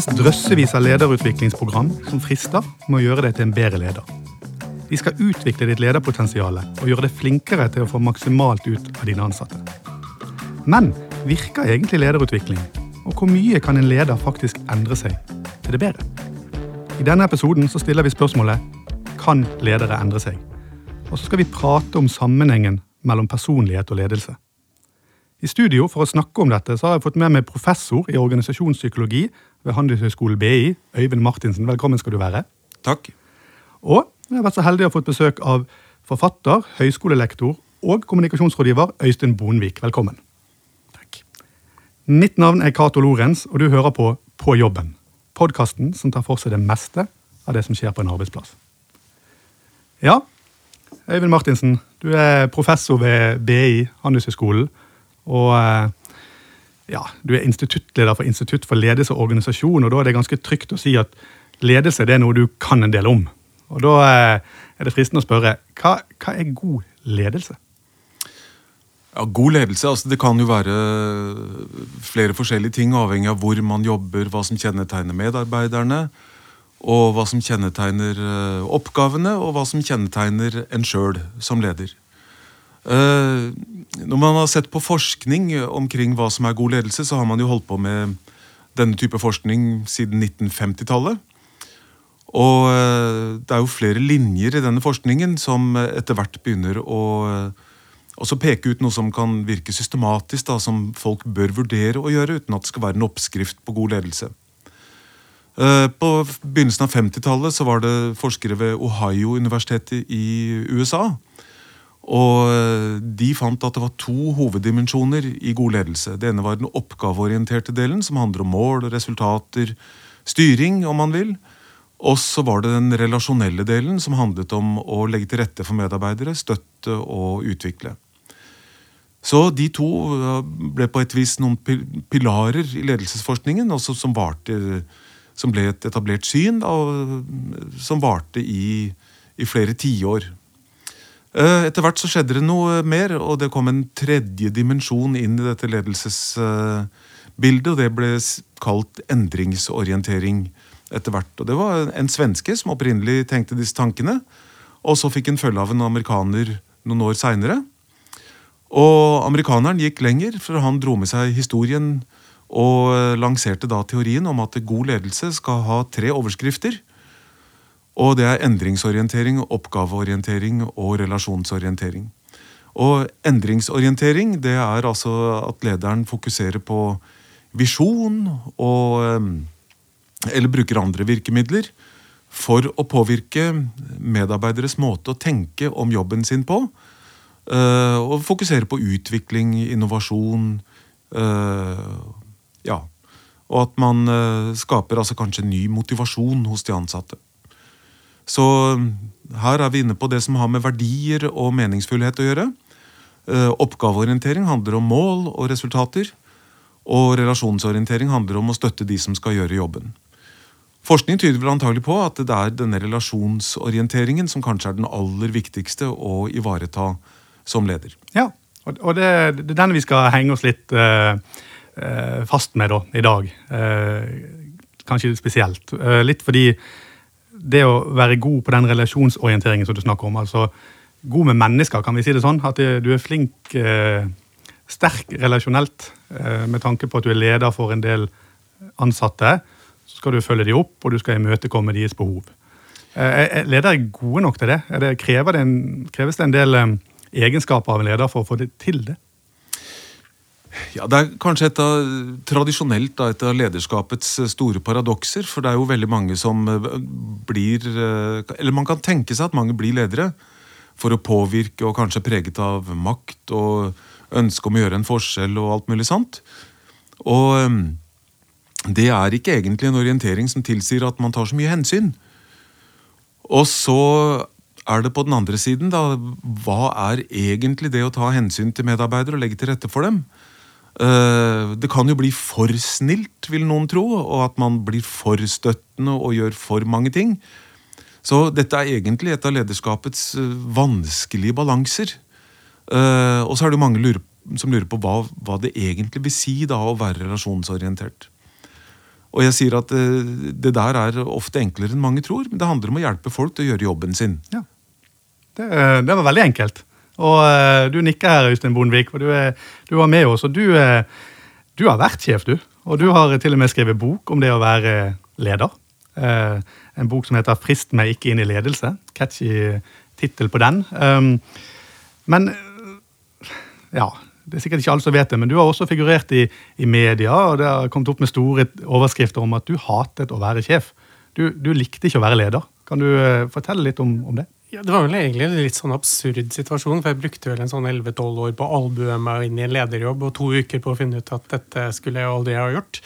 finnes drøssevis av lederutviklingsprogram som frister med å gjøre deg til en bedre leder. De skal utvikle ditt lederpotensial og gjøre deg flinkere til å få maksimalt ut av dine ansatte. Men virker egentlig lederutvikling? Og hvor mye kan en leder faktisk endre seg til det bedre? I denne episoden så stiller vi spørsmålet kan ledere endre seg? Og så skal vi prate om sammenhengen mellom personlighet og ledelse. I studio for å snakke om dette så har jeg fått med meg professor i organisasjonspsykologi ved Handelshøyskolen BI, Øyvind Martinsen. Velkommen skal du være. Takk. Og jeg har vært så heldig å ha fått besøk av forfatter, høyskolelektor og kommunikasjonsrådgiver Øystein Bonvik. Velkommen. Takk. Mitt navn er Cato Lorentz, og du hører på På jobben. Podkasten som tar for seg det meste av det som skjer på en arbeidsplass. Ja, Øyvind Martinsen, du er professor ved BI, Handelshøyskolen. Og eh, ja, du er instituttleder for Institutt for ledelse og organisasjon, og da er det ganske trygt å si at ledelse det er noe du kan en del om. Og da eh, er det fristende å spørre hva, hva er god ledelse? Ja, God ledelse altså det kan jo være flere forskjellige ting, avhengig av hvor man jobber, hva som kjennetegner medarbeiderne, og hva som kjennetegner eh, oppgavene, og hva som kjennetegner en sjøl som leder. Eh, når man har sett på forskning omkring hva som er god ledelse, så har man jo holdt på med denne type forskning siden 1950-tallet. Og eh, det er jo flere linjer i denne forskningen som etter hvert begynner å også peke ut noe som kan virke systematisk, da, som folk bør vurdere å gjøre, uten at det skal være en oppskrift på god ledelse. Eh, på begynnelsen av 50-tallet så var det forskere ved Ohio-universitetet i USA. Og eh, de fant at det var to hoveddimensjoner i god ledelse. Det ene var den oppgaveorienterte delen, som handler om mål, resultater, styring, om man vil. Og så var det den relasjonelle delen, som handlet om å legge til rette for medarbeidere, støtte og utvikle. Så de to eh, ble på et vis noen pilarer i ledelsesforskningen, som, varte, som ble et etablert syn, og som varte i, i flere tiår. Eh, etter hvert så skjedde det noe mer, og det kom en tredje dimensjon inn i dette ledelsesbildet, og det ble kalt endringsorientering etter hvert. Og det var en svenske som opprinnelig tenkte disse tankene, og så fikk en følge av en amerikaner noen år seinere. Og amerikaneren gikk lenger, for han dro med seg historien og eh, lanserte da teorien om at god ledelse skal ha tre overskrifter. Og det er endringsorientering, oppgaveorientering og relasjonsorientering. Og endringsorientering det er altså at lederen fokuserer på visjon og eh, Eller bruker andre virkemidler for å påvirke medarbeideres måte å tenke om jobben sin på Uh, og fokusere på utvikling, innovasjon. Uh, ja. Og at man uh, skaper altså kanskje ny motivasjon hos de ansatte. Så her er vi inne på det som har med verdier og meningsfullhet å gjøre. Oppgaveorientering handler om mål og resultater. Og relasjonsorientering handler om å støtte de som skal gjøre jobben. Forskning tyder vel antagelig på at det er denne relasjonsorienteringen som kanskje er den aller viktigste å ivareta som leder. Ja, og det, er den vi skal henge oss litt uh, uh, fast med da, i dag. Uh, kanskje spesielt. litt fordi det å være god på den relasjonsorienteringen som du snakker om, altså god med mennesker, kan vi si det sånn? At du er flink, sterk relasjonelt, med tanke på at du er leder for en del ansatte. Så skal du følge dem opp, og du skal imøtekomme deres behov. Er ledere gode nok til det? det, krever det en, kreves det en del egenskaper av en leder for å få det til det? Ja, Det er kanskje et av, tradisjonelt da, et av lederskapets eh, store paradokser. For det er jo veldig mange som eh, blir eh, Eller man kan tenke seg at mange blir ledere for å påvirke og kanskje preget av makt og ønske om å gjøre en forskjell og alt mulig sant. Og det er ikke egentlig en orientering som tilsier at man tar så mye hensyn. Og så er det på den andre siden, da, hva er egentlig det å ta hensyn til medarbeidere og legge til rette for dem? Uh, det kan jo bli for snilt, vil noen tro, og at man blir for støttende og gjør for mange ting. Så dette er egentlig et av lederskapets uh, vanskelige balanser. Uh, og så er det mange som lurer på hva, hva, det egentlig vil si da å være relasjonsorientert. Og jeg sier at eh, det der er ofte enklere enn mange tror. Men det handler om å hjelpe folk til å gjøre jobben sin. Ja. Det, det var veldig enkelt. Og uh, du nikker her, Øystein Bondevik, for du, er, du var med oss. Og du, uh, du, har vært sjef, du. Og du har til og med skrevet bok om det å være leder. Uh, en bok som heter 'Frist meg ikke inn i ledelse'. Catchy tittel på den. Um, men ja, det er sikkert ikke alle som vet det, men du har også figurert i, i, media, og det har kommet opp med store overskrifter om at du hatet å være sjef. Du, du likte ikke å være leder. Kan du fortelle litt om, om det? Ja, Det var vel egentlig en litt sånn absurd situasjon. for Jeg brukte vel en sånn 11-12 år på å albue meg inn i en lederjobb og to uker på å finne ut at dette skulle jeg aldri ha gjort.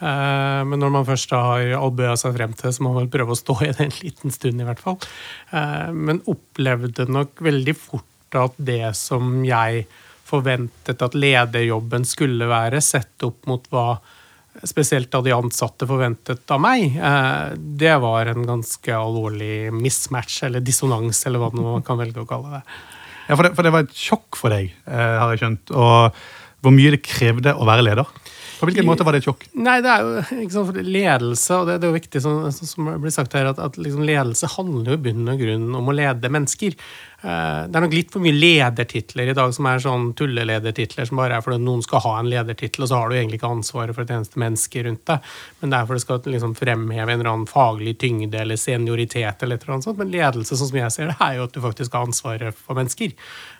Uh, men når man først har albua seg frem til så må man vel prøve å stå i det en liten stund, i hvert fall. Uh, men opplevde nok veldig fort at det som jeg forventet at lederjobben skulle være, sett opp mot hva spesielt da de ansatte forventet av meg, eh, det var en ganske alvorlig mismatch, eller dissonans, eller hva man kan velge å kalle det. Ja, For det, for det var et sjokk for deg, eh, har jeg skjønt, og hvor mye det krevde å være leder? På hvilken måte var det et sjokk? Nei, det er jo ikke sant, Ledelse, og det, det er jo viktig som, som blir sagt her, at, at liksom ledelse handler jo i bunn og grunn om å lede mennesker. Uh, det er nok litt for mye ledertitler i dag som er sånn tulleledertitler som bare er fordi noen skal ha en ledertittel, og så har du egentlig ikke ansvaret for et eneste menneske rundt deg. Men det er fordi du skal liksom fremheve en eller annen faglig tyngde eller senioritet eller et eller annet sånt. Men ledelse, sånn som jeg ser det, er jo at du faktisk har ansvaret for mennesker.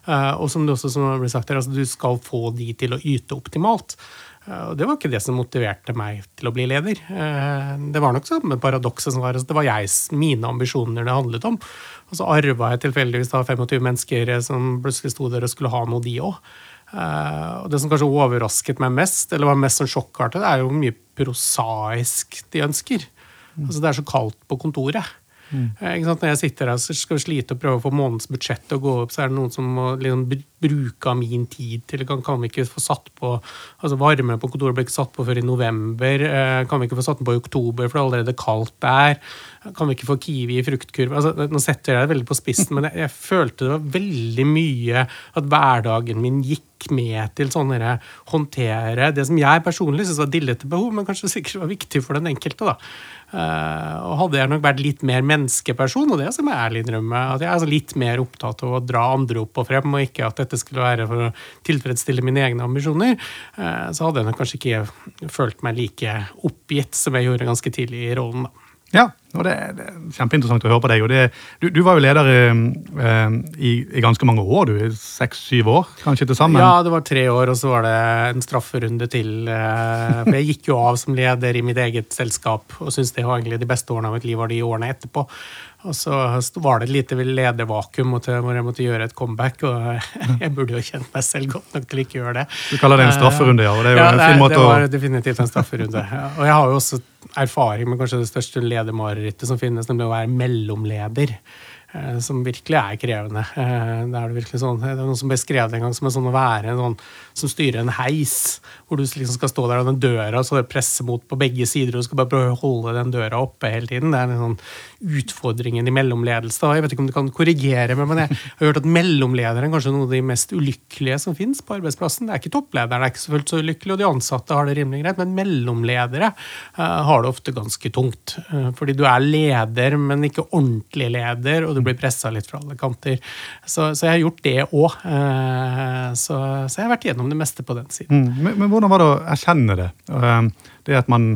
Uh, og som det også som blir sagt her, altså du skal få de til å yte optimalt. Eh, og det var ikke det som motiverte meg til å bli leder. Eh, det var nok samme paradokset som var altså, det var jeg, mine ambisjoner det handlet om. Og så arva jeg tilfeldigvis da 25 mennesker som plutselig sto der og skulle ha noe, de òg. Eh, og det som kanskje overrasket meg mest, eller var mest sånn sjokkartet, er jo hvor mye prosaisk de ønsker. Mm. Altså Det er så kaldt på kontoret. Mm. Når jeg sitter her og skal slite og prøve å få månedens budsjett til å gå opp, så er det noen som må liksom bruke av min tid til kan, kan vi ikke få satt på altså Varmen på kontoret ble ikke satt på før i november. Eh, kan vi ikke få satt den på i oktober, for det er allerede kaldt der. Kan vi ikke få Kiwi i fruktkurv? Altså, nå setter jeg det veldig på spissen, men jeg, jeg, følte det var veldig mye at hverdagen min gikk med til sånn håndtere det som jeg personlig syntes var dillete behov, men kanskje sikkert var viktig for den enkelte. da. Uh, og hadde jeg nok vært litt mer menneskeperson, og det som jeg ærlig innrømme, at jeg er litt mer opptatt av å dra andre opp og frem, og ikke at dette skulle være for å tilfredsstille mine egne ambisjoner, uh, så hadde jeg nok kanskje ikke følt meg like oppgitt som jeg gjorde ganske tidlig i rollen. da. Ja, og det, det, er kjempeinteressant å høre på deg. og det, du, du, var jo leder i, i, i, ganske mange år, du. Seks-syv år kanskje til sammen? Ja, det var tre år, og så var det en strafferunde til. Uh, for jeg gikk jo av som leder i mitt eget selskap og syntes det var egentlig de beste årene av mitt liv var de årene etterpå. Og så var det et lite ledervakuum hvor jeg måtte gjøre et comeback. Og jeg burde jo kjent meg selv godt nok til ikke gjøre det. Du kaller det en strafferunde, ja? og det er jo ja, en fin måte å... Det var definitivt en strafferunde. Og jeg har jo også erfaring med kanskje det største ledermarerittet som finnes, nemlig å være mellomleder. Eh, som virkelig er krevende. Eh, det er det virkelig sånn, det er noen som beskrev det en gang som en sånn å være en sånn som styrer en heis. Hvor du liksom skal stå der og den døra så det presser mot på begge sider, og du skal bare prøve å holde den døra oppe hele tiden. Det er en sånn utfordringen i mellomledelse. Jeg vet ikke om du kan korrigere meg, men jeg har hørt at mellomlederen er kanskje noe av de mest ulykkelige som finnes på arbeidsplassen. Det er ikke topplederen, det er ikke så fullt så ulykkelig, og de ansatte har det rimelig greit, men mellomledere har det ofte ganske tungt. Fordi du er leder, men ikke ordentlig leder. og du blir pressa litt fra alle kanter. Så, så, jeg har gjort det òg. Eh, så, så, jeg har vært gjennom det meste på den siden. Mm. Men, men, hvordan var det å erkjenne det? Eh, det at man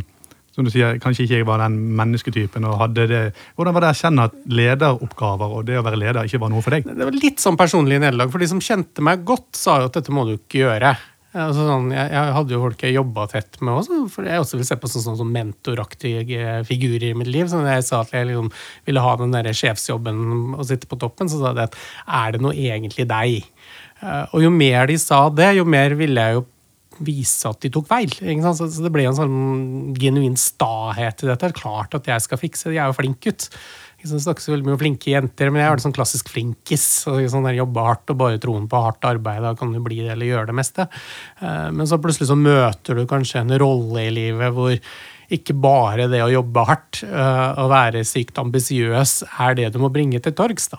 som du sier, kanskje ikke jeg var den mennesketypen. og hadde det. Hvordan var det å erkjenne at lederoppgaver og det å være leder ikke var noe for deg? Det var litt sånn personlig nederlag. For de som kjente meg godt, sa jo at dette må du ikke gjøre. Altså sånn, jeg, jeg, hadde jo folk jeg jobba tett med også, for jeg også vil se på sånn, sånn, sånn mentoraktige figurer i mitt liv. Så jeg sa at jeg liksom ville ha den der sjefsjobben og sitte på toppen, så sa jeg at er det noe egentlig deg? Uh, og jo mer de sa det, jo mer ville jeg jo vise at de tok feil. Så det ble en sånn genuin stahet i dette. Klart at jeg skal fikse det, jeg er jo flink gutt. Snakker så veldig mye om flinke jenter, men jeg er sånn klassisk flinkis. Sånn der Jobbe hardt og bare troen på hardt arbeid. Da kan du bli det eller gjøre det meste. Eh, men så plutselig så møter du kanskje en rolle i livet hvor ikke bare det å jobbe hardt uh, og være sykt ambisiøs er det du må bringe til torgs. da.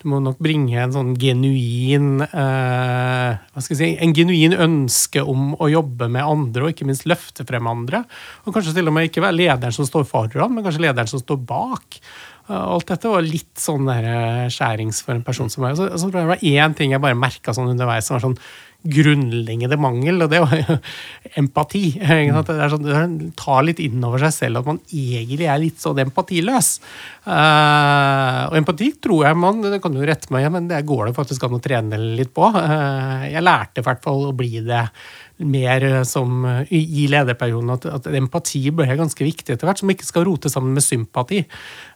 Du må nok bringe en sånn genuin eh, hva skal jeg si, En genuin ønske om å jobbe med andre, og ikke minst løfte frem andre. Og kanskje til og med ikke være lederen som står foran, men kanskje lederen som står bak. Alt dette var litt sånn der skjærings for en person som meg. Så, så det var én ting jeg bare merka sånn underveis. som var sånn grunnleggende mangel, og det var jo empati. Det er sånn, det tar litt inn over seg selv at man egentlig er litt sånn empatiløs. Uh, og empati tror jeg man Det kan du rette meg men det går det faktisk an å trene litt på. Uh, jeg lærte i hvert fall å bli det mer som i lederperioden at, at, empati ble ganske viktig etter hvert, som ikke skal rote sammen med sympati.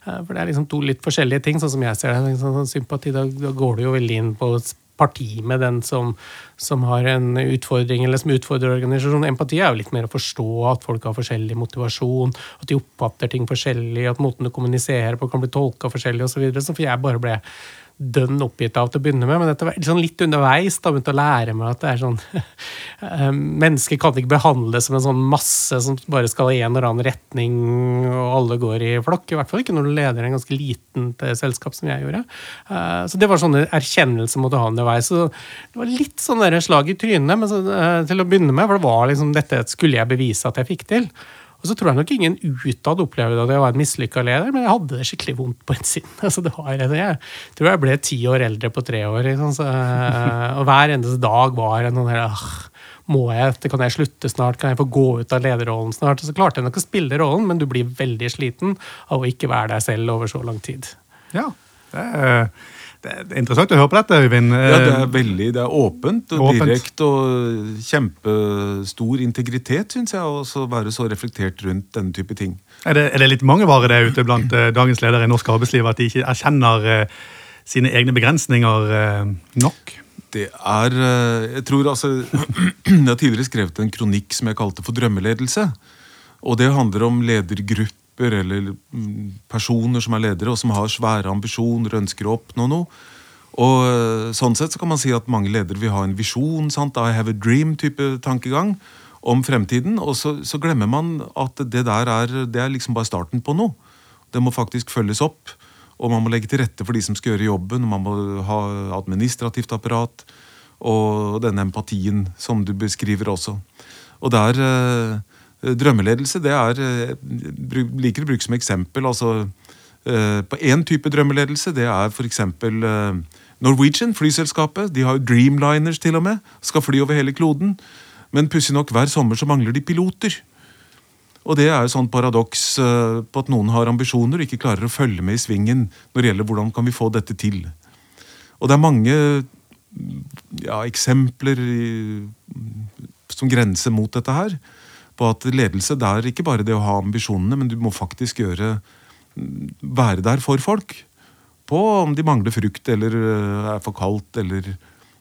Uh, for det er liksom to litt forskjellige ting, sånn som jeg ser det. Sånn, sympati, da, da går du jo veldig inn på parti med den som, som, har en utfordring, eller som utfordrer organisasjonen. Empati er jo litt mer å forstå at folk har forskjellig motivasjon, at de oppfatter ting forskjellig, at måten du kommuniserer på kan bli tolka forskjellig osv. Så, videre. så for jeg bare ble dønn oppgitt av til å begynne med, men var sånn litt underveis da begynte å lære meg at det er sånn eh, Mennesker kan ikke behandles som en sånn masse som bare skal i en eller annen retning, og alle går i flokk. I hvert fall ikke når du leder en ganske liten selskap, som jeg gjorde. Eh, så det var sånne erkjennelser måtte ha underveis. Så det var litt sånn slag i trynet så, eh, til å begynne med, for det var liksom dette skulle jeg bevise at jeg fikk til. Og så tror jeg nok ingen utad opplevde at jeg var en mislykka leder, men jeg hadde det skikkelig vondt på innsiden. Altså, jeg tror jeg ble ti år eldre på tre år. Liksom, så, og hver eneste dag var en sånn ah, må jeg, Kan jeg slutte snart? Kan jeg få gå ut av lederrollen snart? Så klarte jeg nok å spille rollen, men du blir veldig sliten av å ikke være deg selv over så lang tid. Ja, det er det er interessant å høre på dette, Øyvind. Ja, Det er veldig, det er åpent og åpent. direkte og kjempestor integritet, syns jeg, å være så reflektert rundt denne type ting. Er det, er det litt mange varer det ute blant uh, dagens ledere i norsk arbeidsliv at de ikke erkjenner eh, sine egne begrensninger eh, nok? Det er Jeg tror altså Jeg har tidligere skrevet en kronikk som jeg kalte for drømmeledelse. Og det handler om ledergrupper grupper eller mm, personer som er ledere, og som har svære ambisjoner og ønsker å oppnå noe. Og eh, sånn sett så kan man si at mange ledere vil ha en visjon, sant? I have a dream-type tankegang om fremtiden. Og så, så, glemmer man at det der er, det er liksom bare starten på noe. Det må faktisk følges opp. Og man må legge til rette for de som skal gjøre jobben. Man må ha administrativt apparat. Og denne empatien som du beskriver også. Og der Eh, drømmeledelse det er eh, liker å bruke som eksempel. altså eh, På én type drømmeledelse det er f.eks. Norwegian, flyselskapet. De har jo Dreamliners til og med. Skal fly over hele kloden. Men pussig nok, hver sommer så mangler de piloter. Og det er jo sånn paradoks på at noen har ambisjoner og ikke klarer å følge med i svingen når det gjelder hvordan kan vi få dette til. Og det er mange ja, eksempler i, som grenser mot dette her på at ledelse det er ikke bare det å ha ambisjonene, men du må faktisk gjøre være der for folk. På om de mangler frukt eller eh, er for kaldt eller,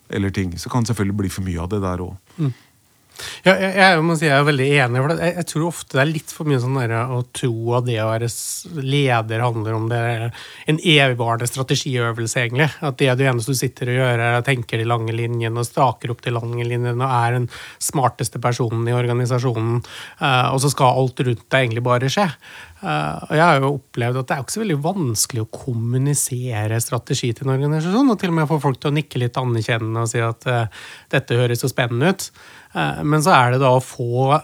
eller ting. Så kan det selvfølgelig bli for mye av det der òg. Mm. Ja, jeg, jeg, må si jeg er veldig enig. for jeg, jeg, tror ofte det er litt for mye sånn der, å tro at det å være leder handler om det en evigvarende strategiøvelse, egentlig. At det er det eneste du sitter og gjør, er å tenke de lange linjene og staker opp de lange linjene og er den smarteste personen i organisasjonen. Uh, og så skal alt rundt deg egentlig bare skje. Uh, og jeg har jo opplevd at det er ikke så veldig vanskelig å kommunisere strategi til en organisasjon, og til og med få folk til å nikke litt anerkjennende og si at uh, dette høres så spennende ut. Eh, men så er det da å få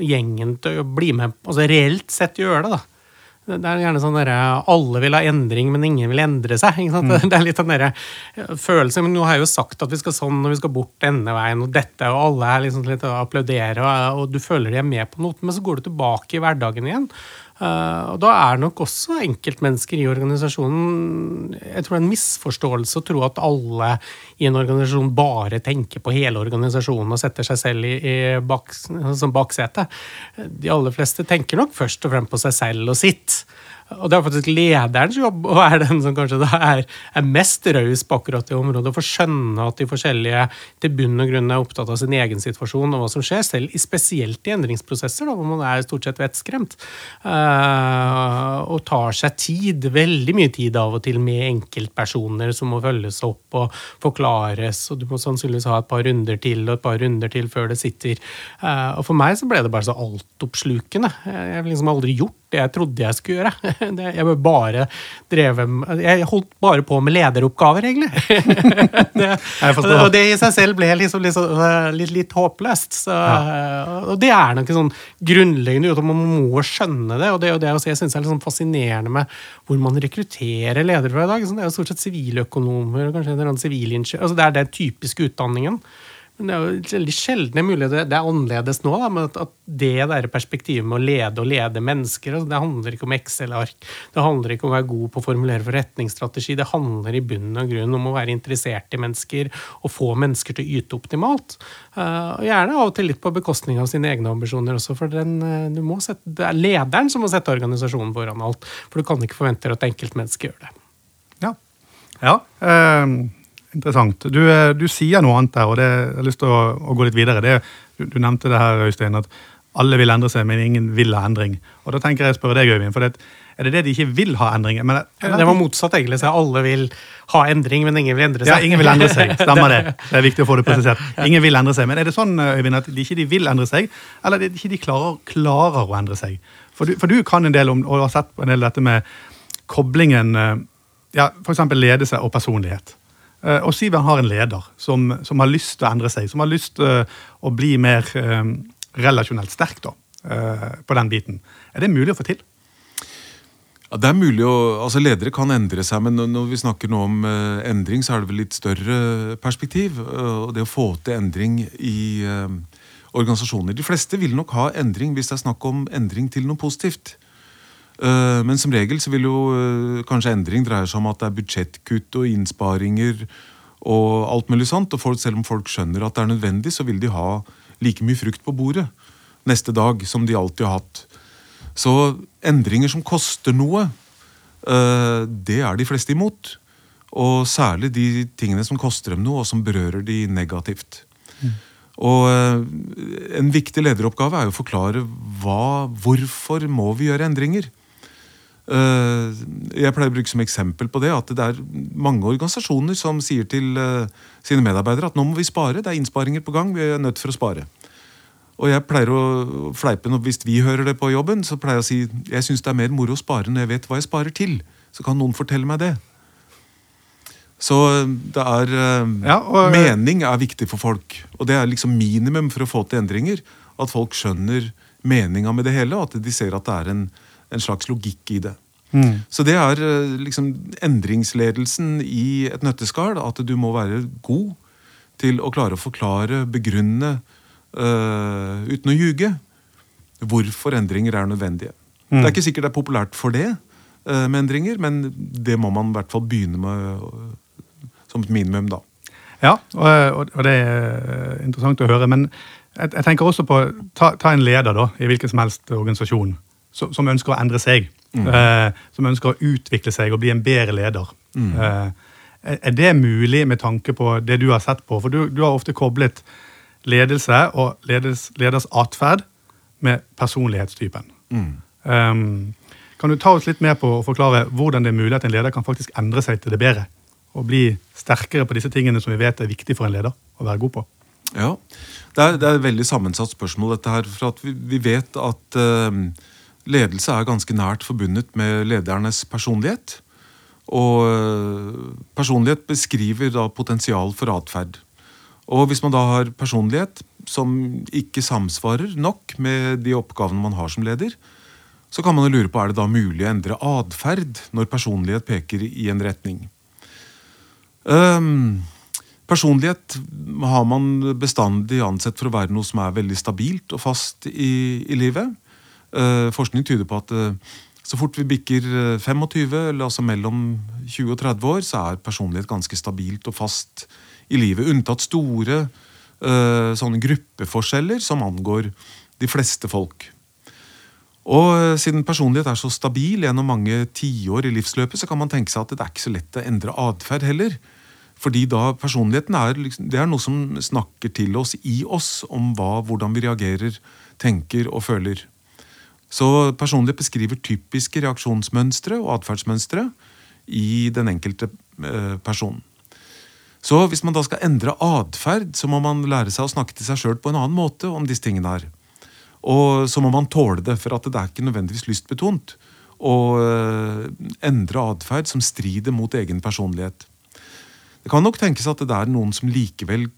gjengen til å bli med, altså reelt sett gjøre det. da. Det er gjerne sånn derre Alle vil ha endring, men ingen vil endre seg. Mm. Det er litt den der eh, følelsen, men Nå har jeg jo sagt at vi skal sånn og vi skal bort denne veien og dette, og alle er liksom litt å applaudere, og, og du føler de er med på noe, men så går du tilbake i hverdagen igjen. Uh, og da er nok også enkeltmennesker i organisasjonen Jeg tror det er en misforståelse å tro at alle i en organisasjon bare tenker på hele organisasjonen og setter seg selv i, i bak, som baksete. De aller fleste tenker nok først og fremst på seg selv og sitt. Og det er faktisk lederens jobb å være den som kanskje er, er mest raus på akkurat det området. For å skjønne at de forskjellige til bunn og grunn er opptatt av sin egen situasjon og hva som skjer, selv spesielt i endringsprosesser, da, hvor man er stort sett vettskremt. Uh, og tar seg tid, veldig mye tid av og til, med enkeltpersoner som må følges opp og forklares. Og du må sannsynligvis ha et par runder til og et par runder til før det sitter. Uh, og for meg så ble det bare så altoppslukende. Jeg har liksom aldri gjort det jeg trodde jeg skulle gjøre. Jeg bare drev Jeg holdt bare på med lederoppgaver, egentlig. det, og det i seg selv ble liksom, liksom, litt, litt, håpløst. Så, ja. Og det er noe sånn grunnleggende at man må skjønne det. Og det, og det jeg syns er sånn fascinerende med hvor man rekrutterer ledere fra i dag. Det er jo stort sett siviløkonomer kanskje en eller sivilingeniør. Altså, det er den typiske utdanningen. Men det er jo veldig sjeldne muligheter. Det er annerledes nå, da, men at det der perspektivet med å lede og lede mennesker altså Det handler ikke om Excel-ark, det handler ikke om å være god på å formulere forretningsstrategi. Det handler i bunn og grunn om å være interessert i mennesker og få mennesker til å yte optimalt. Uh, og Gjerne av og til litt på bekostning av sine egne ambisjoner også, for den, uh, sette, det er lederen som må sette organisasjonen foran alt. For du kan ikke forvente at enkeltmennesket gjør det. Ja. ja. Um Interessant. Du, eh, du, sier noe annet der, og det, jeg har lyst til å, å gå litt videre. Det, du, du, nevnte det her, Øystein, at alle vil endre seg, men ingen vil ha endring. Og da tenker jeg å spørre deg, Øyvind, for det, er det det de ikke vil ha endring? Men, det var motsatt, egentlig. så Alle vil ha endring, men ingen vil endre seg. Ja, ingen vil endre seg. Stemmer det. Det er viktig å få det presisert. Ingen vil endre seg. Men er det sånn, Øyvind, at de ikke de vil endre seg, eller er det ikke de klarer, klarer å endre seg? For du, for du, kan en del om, og har sett på en del dette med koblingen eh, ja, f.eks. ledelse og personlighet. Eh, og Sivert har en leder som, som, har lyst til å endre seg, som har lyst til eh, å bli mer eh, relasjonelt sterk da, på den biten. Er det mulig å få til? Ja, det er mulig å, altså Ledere kan endre seg, men når vi snakker nå om endring, så er det vel litt større perspektiv. Uh, det å få til endring i organisasjoner. De fleste vil nok ha endring hvis det er snakk om endring til noe positivt. Eh, men som regel så vil jo eh, kanskje endring dreie seg om at det er budsjettkutt og innsparinger og alt mulig sånt. Og folk, selv om folk skjønner at det er nødvendig, så vil de ha like mye frukt på bordet neste dag som de alltid har hatt. Så endringer som koster noe, eh, det er de fleste imot. Og særlig de tingene som koster dem noe, og som berører de negativt. Mm. Og En viktig lederoppgave er jo å forklare hva, hvorfor må vi gjøre endringer. Eh, jeg pleier å bruke som eksempel på det at det er mange organisasjoner som sier til eh, sine medarbeidere at nå må vi spare, det er innsparinger på gang, vi er nødt for å spare. Og jeg pleier å fleipe når Hvis vi hører det på jobben, så pleier jeg å si jeg syns det er mer moro å spare når jeg vet hva jeg sparer til. Så kan noen fortelle meg det. Så eh, det er ja, og, Mening er viktig for folk. Og det er liksom minimum for å få til endringer. At folk skjønner meninga med det hele, og at de ser at det er en, en slags logikk i det. Mm. Så det er eh, liksom endringsledelsen i et nøtteskall. At du må være god til å klare å forklare, begrunne, øh, uten å ljuge, hvorfor endringer er nødvendige. Mm. Det er ikke sikkert det er populært for det øh, med endringer, men det må man i hvert fall begynne med øh, som et minimum, da. Ja, og, og, det er interessant å høre. Men jeg, jeg tenker også på ta, ta, en leder da, i hvilken som helst organisasjon som, som ønsker å endre seg. Mm. Eh, som ønsker å utvikle seg og bli en bedre leder. Mm. Eh, er det mulig med tanke på det du har sett på? For du, du har ofte koblet ledelse og leders, leders atferd med personlighetstypen. Mm. Um, kan du ta oss litt mer på å forklare hvordan det er mulig at en leder kan faktisk endre seg til det bedre? Og bli sterkere på disse tingene som vi vet er viktig for en leder å være god på? Ja, Det er, det er et veldig sammensatt spørsmål. dette her, for vi, vi vet at uh, ledelse er ganske nært forbundet med ledernes personlighet. Og eh, personlighet beskriver da potensial for atferd. Og hvis man da har personlighet som ikke samsvarer nok med de oppgavene man har som leder, så kan man jo lure på er det da mulig å endre atferd når personlighet peker i en retning. Um, personlighet har man bestandig ansett for å være noe som er veldig stabilt og fast i, i livet. Uh, forskning tyder på at uh, så fort vi bikker 25, eh, eller altså mellom 20 og 30 år, så er personlighet ganske stabilt og fast i livet. Unntatt store sånne gruppeforskjeller som angår de fleste folk. Og eh, siden personlighet er så stabil gjennom mange tiår i livsløpet, så kan man tenke seg at det er ikke så lett å endre atferd heller. Fordi da personligheten er, liksom, det er noe som snakker til oss i oss om hva, hvordan vi reagerer, tenker og føler. Så personlighet beskriver typiske reaksjonsmønstre og atferdsmønstre i den enkelte eh, personen. Så hvis man da skal endre atferd, så må man lære seg å snakke til seg sjøl på en annen måte om disse tingene her. Og så må man tåle det, for at det er ikke nødvendigvis lystbetont å eh, endre atferd som strider mot egen personlighet. Det kan nok tenkes at det er noen som likevel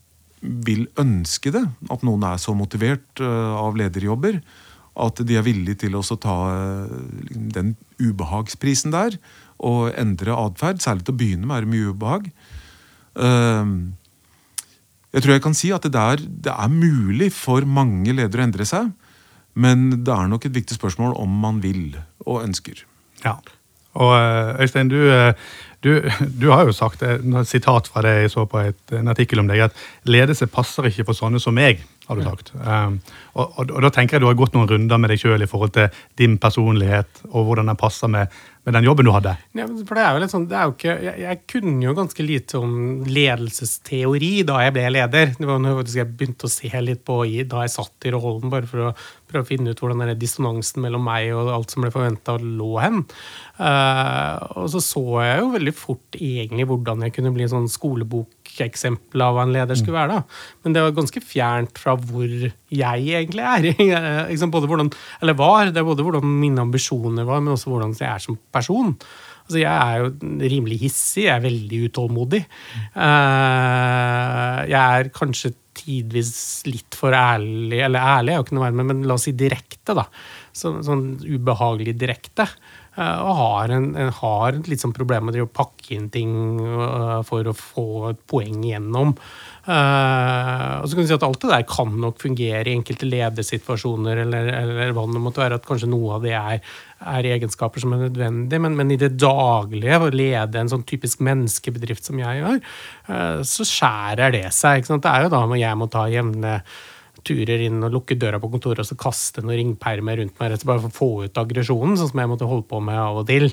vil ønske det. At noen er så motivert eh, av lederjobber at de er villige til å ta eh, den ubehagsprisen der og endre atferd. Særlig til å begynne med er det mye ubehag. Jeg tror jeg kan si at det er, det er mulig for mange ledere å endre seg. Men det er nok et viktig spørsmål om man vil og ønsker. Ja. Og eh, Øystein, du, eh, du, du, har jo sagt et sitat fra det jeg så på et, en artikkel om deg, at ledelse passer ikke for sånne som meg. Har du sagt. Um, og, og, og, Da tenker jeg du har gått noen runder med deg sjøl i forhold til din personlighet og hvordan den passer med med den jobben du hadde? Ja, for det er jo litt sånn, det er jo ikke, jeg, jeg, kunne jo ganske lite om ledelsesteori da jeg ble leder. Det var noe jeg begynte å se litt på i, da jeg satt i rollen, bare for å prøve å finne ut hvordan denne dissonansen mellom meg og alt som ble forventa, lå hen. Uh, og så så jeg jo veldig fort egentlig hvordan jeg kunne bli en sånn skolebokeksempel av hva en leder skulle være. da. Men det var ganske fjernt fra hvor jeg egentlig er. både hvordan, eller var. Det er både hvordan mine ambisjoner var, men også hvordan jeg er som person. Altså, jeg er jo rimelig hissig, jeg er veldig utålmodig. Uh, jeg er kanskje tidvis litt for ærlig Eller ærlig er jo ikke noe verre, men la oss si direkte, da. Så, sånn ubehagelig direkte. Uh, og har, en, en, har litt sånn problem med å pakke inn ting uh, for å få et poeng igjennom. Uh, og så kan du si at Alt det der kan nok fungere i enkelte ledersituasjoner, eller, eller hva det måtte være, at kanskje noe av det er, er egenskaper som er nødvendige, men, men, i det daglige, å lede en sånn typisk menneskebedrift som jeg gjør, uh, så skjærer det seg. Det er jo da jeg må ta jevne turer inn og lukke døra på kontoret og så kaste noen ringpermer rundt meg rett bare for å få ut aggresjonen, sånn som jeg måtte holde på med av og til.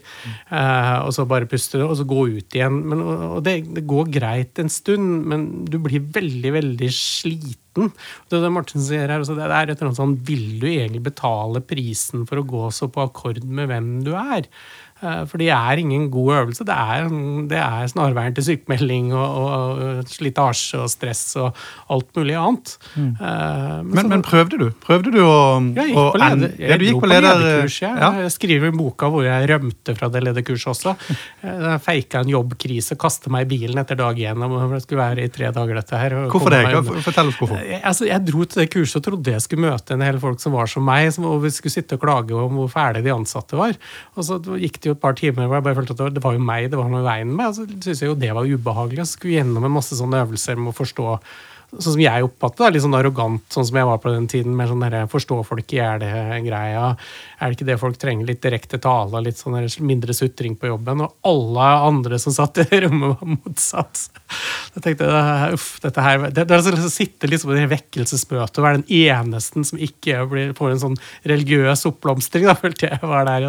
Uh, og så bare puste og så gå ut igjen. Men, og det, det, går greit en stund, men du blir veldig, veldig sliten. Det, det Martin sier her, altså, det er et eller annet sånn Vil du egentlig betale prisen for å gå så på akkord med hvem du er? Eh, for det er ingen god øvelse. Det er, det er snarveien til sykemelding og, og, slitasje og stress og alt mulig annet. Mm. Uh, men, men, men, prøvde du? Prøvde du å Jeg gikk på, leder, jeg, jeg gikk på lederkurs. Ja. Ja. Jeg skriver boka hvor jeg rømte fra det lederkurset også. Eh, jeg feika en jobbkrise, kastet meg i bilen etter dag én. Det skulle være i tre dager, dette her. Hvorfor det? Fortell oss hvorfor. Jeg, altså, jeg dro til det kurset og trodde jeg skulle møte en hel folk som var som meg, og vi skulle sitte og klage om hvor fæle de ansatte var. Og så gikk det jo et par timer hvor jeg bare følte at det var jo meg det var noe i veien med. Så syntes jeg jo det var ubehagelig. Jeg skulle gjennom en masse sånne øvelser med å forstå sånn som jeg oppfattet det, litt sånn arrogant, sånn som jeg var på den tiden. med sånn der, Forstå folk i hjel-greia. Er det ikke det folk trenger? Litt direkte tale, litt sånn mindre sutring på jobben. Og alle andre som satt i rommet, var motsatt. Jeg tenkte uff, dette her, det, det er altså å sitte liksom i vekkelsesmøte og være den eneste som ikke blir, får en sånn religiøs oppblomstring, da følte jeg var der.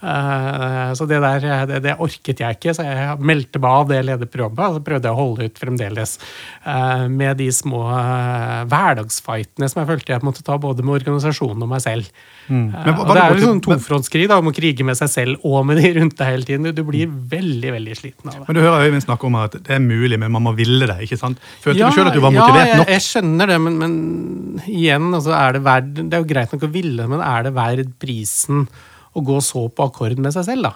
Uh, så det der det, det, orket jeg ikke, så jeg meldte meg av det lederprogrammet. Og så prøvde jeg å holde ut fremdeles uh, med de små uh, hverdagsfightene som jeg følte jeg måtte ta både med organisasjonen og meg selv. Mm. Uh, og det er jo sånn tofrontskrig om å krige med seg selv og med de rundt deg hele tiden. Du blir veldig veldig sliten av det. Men Du hører Øyvind snakke om at det er mulig, men man må ville det. ikke sant? Følte ja, du sjøl at du var motivert ja, nok? Ja, jeg skjønner det, men, men igjen, altså, er det, verd, det er jo greit nok å ville, men er det verdt prisen å gå så på akkord med seg selv, da?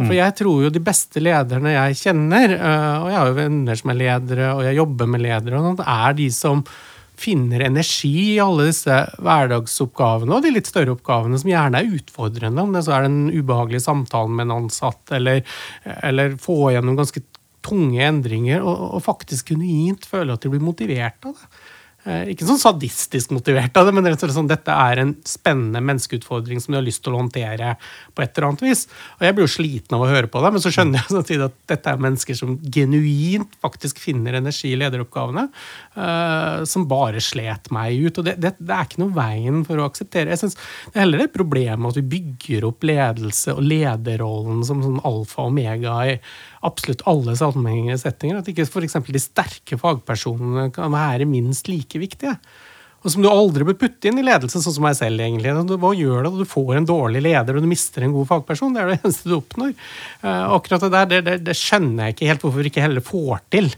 For jeg tror jo de beste lederne jeg kjenner, øh, og jeg har jo venner som er ledere, og jeg jobber med ledere, og sånt, er de som finner energi i alle disse hverdagsoppgavene og de litt større oppgavene som gjerne er utfordrende. Om det så er den ubehagelige samtalen med en ansatt, eller, eller få gjennom ganske tunge endringer, og, og faktisk genuint føle at de blir motivert av det. Eh, ikke sånn sadistisk motivert av det, men rett og slett sånn, dette er en spennende menneskeutfordring som du har lyst til å håndtere på et eller annet vis. Og jeg blir jo sliten av å høre på det, men så skjønner jeg samtidig at dette er mennesker som genuint faktisk finner energi i lederoppgavene, uh, som bare slet meg ut. Og det, det, det, er ikke noe veien for å akseptere. Jeg synes Det er heller et problem at vi bygger opp ledelse og lederrollen som sånn alfa og omega i absolutt alle sammenhengende settinger. At ikke f.eks. de sterke fagpersonene kan være minst like viktige. Og som du aldri bør putte inn i ledelsen, sånn som meg selv. egentlig. Hva gjør det når du får en dårlig leder og du mister en god fagperson? Det er det eneste du oppnår. Uh, akkurat det der det, det, det, skjønner jeg ikke helt hvorfor vi ikke heller får til.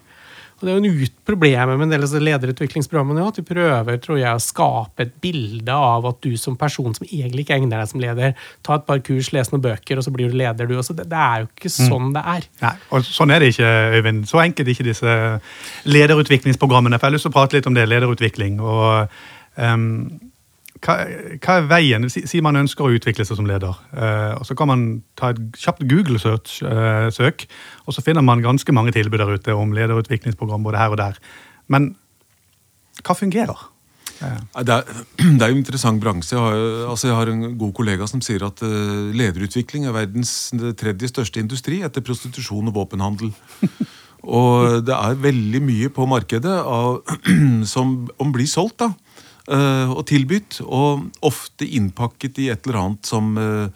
Og Det er jo en problemet med en del av lederutviklingsprogrammene at de prøver tror jeg, å skape et bilde av at du som person som egentlig ikke egner deg som leder, ta et par kurs, les noen bøker, og så blir du leder, du også. Det, det er jo ikke mm. sånn det er. Nei, og Sånn er det ikke, Øyvind. Så enkelt er ikke disse lederutviklingsprogrammene. For jeg har lyst til å prate litt om det, lederutvikling. og um, hva, hva, er veien? Si, man ønsker å utvikle seg som leder. Eh, og Så kan man ta et kjapt Google-søk, eh, og så finner man ganske mange tilbud der ute om lederutviklingsprogram både her og der. Men hva fungerer? Det er, det er jo en interessant bransje. Jeg har, altså jeg har, en god kollega som sier at uh, lederutvikling er verdens tredje største industri etter prostitusjon og våpenhandel. og det er veldig mye på markedet av, som om blir solgt. da og tilbudt. Og ofte innpakket i et eller annet som uh,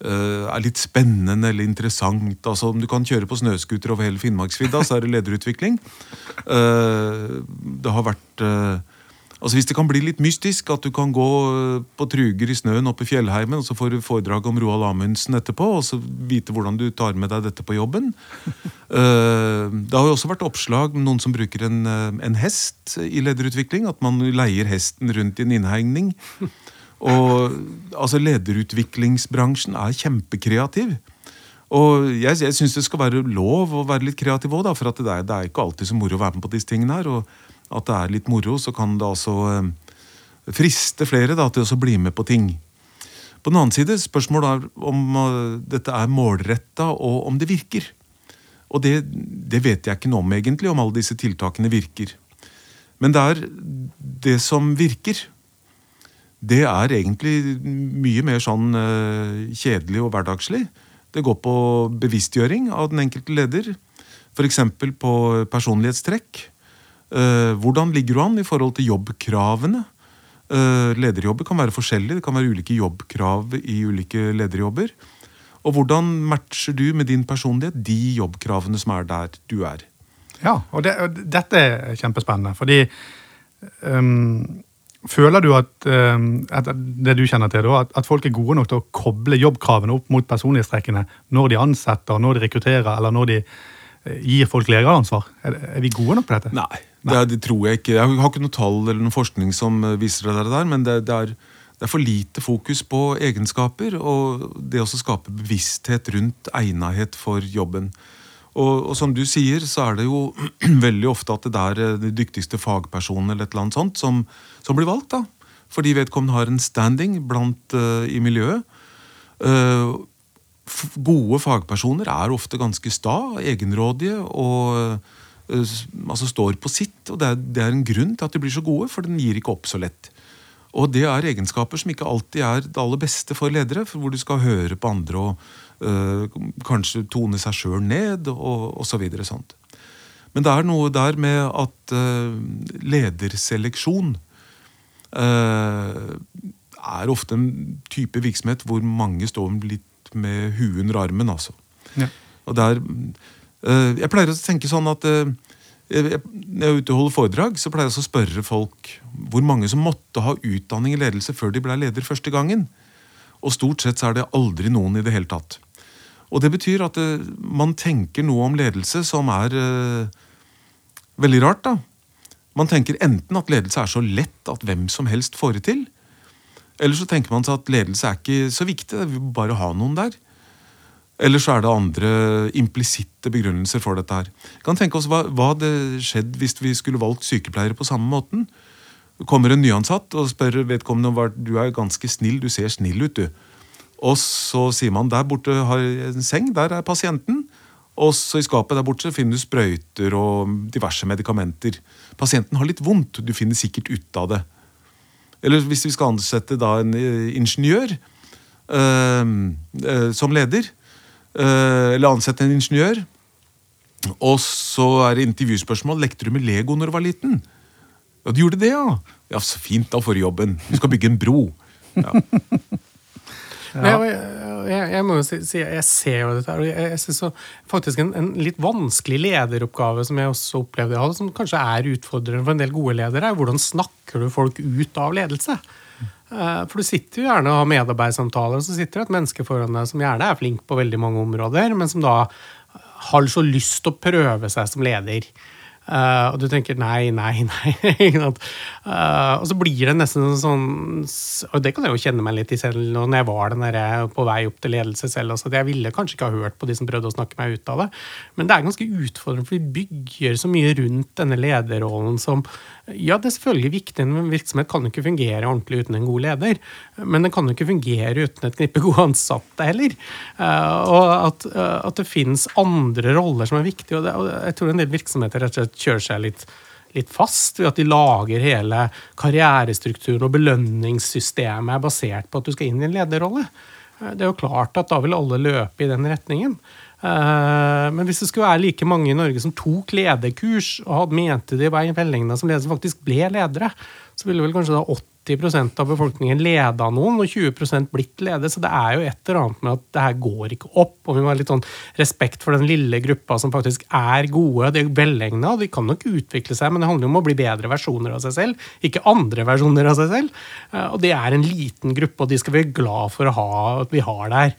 er litt spennende eller interessant. Altså Om du kan kjøre på snøscooter over hele Finnmarksvidda, så er det lederutvikling. det har vært Altså Hvis det kan bli litt mystisk, at du kan gå eh, på truger i snøen oppe i fjellheimen, og så får du foredrag om Roald Amundsen etterpå, og så vite hvordan du tar med deg dette på jobben. Eh, det har jo også vært oppslag med noen som bruker en, eh, en hest i lederutvikling. At man leier hesten rundt i en innhegning. Og altså Lederutviklingsbransjen er kjempekreativ. Og jeg, jeg syns det skal være lov å være litt kreativ òg, for det er, det er, ikke alltid så moro å være med på disse tingene her. og at det er litt moro, så kan det altså eh, friste flere da, til å bli med på ting. På den annen side, spørsmålet er om uh, dette er målretta, og om det virker. Og det, det, vet jeg ikke noe om, egentlig, om alle disse tiltakene virker. Men det er det som virker. Det er egentlig mye mer sånn uh, kjedelig og hverdagslig. Det går på bevisstgjøring av den enkelte leder. F.eks. på personlighetstrekk. Eh, hvordan ligger du an i forhold til jobbkravene? Eh, lederjobber kan være forskjellige. Det kan være ulike jobbkrav i ulike lederjobber. Og hvordan matcher du med din personlighet de jobbkravene som er der du er? Ja, og, det, og dette er kjempespennende. Fordi um, Føler du at, um, at, det du kjenner til at, at, folk er gode nok til å koble jobbkravene opp mot personlighetstrekkene når de ansetter, når de rekrutterer, eller når de uh, gir folk lederansvar? Er, er vi gode nok på dette? Nei. Det, det, tror jeg ikke. Jeg har ikke noe tall eller noen forskning som eh, viser det der, men det, det, er, det, er, for lite fokus på egenskaper og det å skape bevissthet rundt egnethet for jobben. Og, og, som du sier, så er det jo veldig ofte at det er eh, de dyktigste fagpersonene eller et eller annet sånt som, som blir valgt. da. Fordi vedkommende har en standing blant, uh, i miljøet. Uh, gode fagpersoner er ofte ganske sta, egenrådige og Eh, altså står på sitt. og det er, det er, en grunn til at de blir så gode, for den gir ikke opp så lett. Og det er egenskaper som ikke alltid er det aller beste for ledere, for hvor du skal høre på andre og øh, kanskje tone seg sjøl ned og osv. Så sånt. Men det er noe der med at øh, lederseleksjon øh, er ofte en type virksomhet hvor mange står litt med huet under armen. altså. Ja. Og der Eh, jeg pleier å tenke sånn at eh, når jeg er ute og holder foredrag, så pleier jeg å spørre folk hvor mange som måtte ha utdanning i ledelse før de ble leder første gangen. Og stort sett så er det aldri noen i det hele tatt. Og det betyr at uh, man tenker noe om ledelse som er veldig rart. da. Man tenker enten at ledelse er så lett at hvem som helst får det til. Eller så tenker man seg at ledelse er ikke så viktig, det vil bare ha noen der. Eller så er det andre implisitte begrunnelser for dette. her. Kan tenke oss Hva, hva hadde skjedd hvis vi skulle valgt sykepleiere på samme måten? Kommer en nyansatt og spør vedkommende du er ganske snill, du ser snill ut. du. Og så sier man der borte har en seng, der er pasienten. Og så i skapet der borte finner du sprøyter og diverse medikamenter. Pasienten har litt vondt. Du finner sikkert ut av det. Eller hvis vi skal ansette da en eh, ingeniør øh, øh, som leder, eller ansette en ingeniør, og så er det intervjuspørsmål lekte du med Lego når du var liten. Ja, du gjorde det, ja. Ja, Så fint, da får du jobben. Du skal bygge en bro. Ja. ja. jeg, jeg, jeg må jo si, jeg ser jo dette her, jeg, jeg synes faktisk en, en litt vanskelig lederoppgave som jeg også opplevde som kanskje er utfordrende for en del gode ledere, er hvordan snakker du folk ut av ledelse? Eh, For du sitter jo gjerne og har medarbeidssamtaler, og så sitter det et menneske foran deg som gjerne er flink på veldig mange områder, men som da har så lyst til å prøve seg som leder. Eh, og du tenker nei, nei, nei. Eh, og så blir det nesten sånn Og det kan jeg jo kjenne meg litt i selv når jeg var den der, på vei opp til ledelse selv. Altså, Jeg ville kanskje ikke ha hørt på de som prøvde å snakke meg ut av det. Men det er ganske utfordrende, for vi bygger så mye rundt denne lederrollen som Ja, det er selvfølgelig viktig, en virksomhet kan jo ikke fungere ordentlig uten en god leder. Men den kan jo ikke fungere uten et knippe gode ansatte heller. Eh, og at, eh, at det finnes andre roller som er viktige. Og, jeg tror en del virksomheter rett og slett kjører seg litt litt fast ved at de lager hele karrierestrukturen og belønningssystemet er basert på at du skal inn i en lederrolle. Eh, Det er jo klart at da vil alle løpe i den retningen. Eh, Men hvis det skulle være like mange i Norge som tok lederkurs og hadde mente de var velegna som ledere, som faktisk ble ledere, så ville vel kanskje da 80% av befolkningen leda noen, og 20% blitt ledere. Så det er jo et eller annet med at det her går ikke opp. Og vi må ha litt sånn respekt for den lille gruppa som faktisk er gode. De er velegna, de kan nok utvikle seg, men det handler jo om å bli bedre versjoner av seg selv, ikke andre versjoner av seg selv. Eh, Og det er en liten gruppe, og de skal vi være glad for å ha, at vi har der.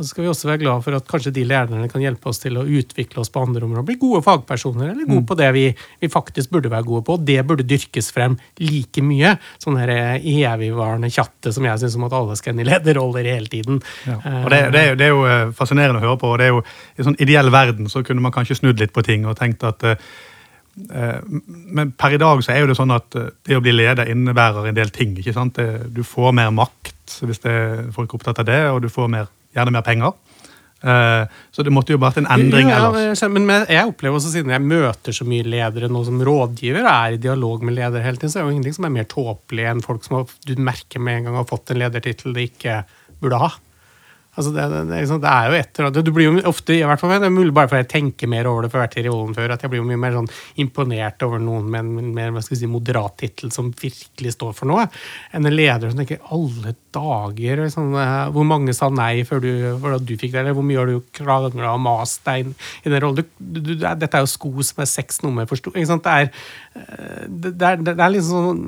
Og så skal vi også være glad for at kanskje de lederne kan hjelpe oss til å utvikle oss på andre områder. Bli gode fagpersoner, eller gode på det vi, vi faktisk burde være gode på. Og det burde dyrkes frem like mye. Sånn her evigvarende tjatte som jeg syns om at alle skal inn i lederroller hele tiden. Ja. Og det, det, er jo, det er jo eh, fascinerende å høre på. og det er jo I en sånn ideell verden så kunne man kanskje snudd litt på ting og tenkt at eh, eh, Men per i dag så er jo det sånn at eh, det å bli leder innebærer en del ting. ikke sant? Du får mer makt hvis det, folk er opptatt av det, og du får mer, gjerne mer penger. Eh, så det måtte jo vært en endring Ja, ellers. men jeg opplever også, siden jeg møter så mye ledere nå som rådgiver, og er i dialog med ledere hele tiden, så er det jo ingenting som er mer tåpelig enn folk som har, du merker med en gang har fått en ledertittel de ikke burde ha. Altså det, det, det, det er jo etter Du blir jo ofte, i hvert fall det er mulig bare fordi jeg tenker mer over det for hvert i rollen før, at jeg blir jo mye mer sånn imponert over noen med en mer hva skal si, moderat tittel som virkelig står for noe, enn en leder som tenker alle dager sånn, eh, Hvor mange sa nei før du, før du fikk det, eller hvor mye har du krangla og mast deg inn i den rollen? Du, du, dette er jo sko som er seks nummer for sant? Det er, det, det er, det er liksom sånn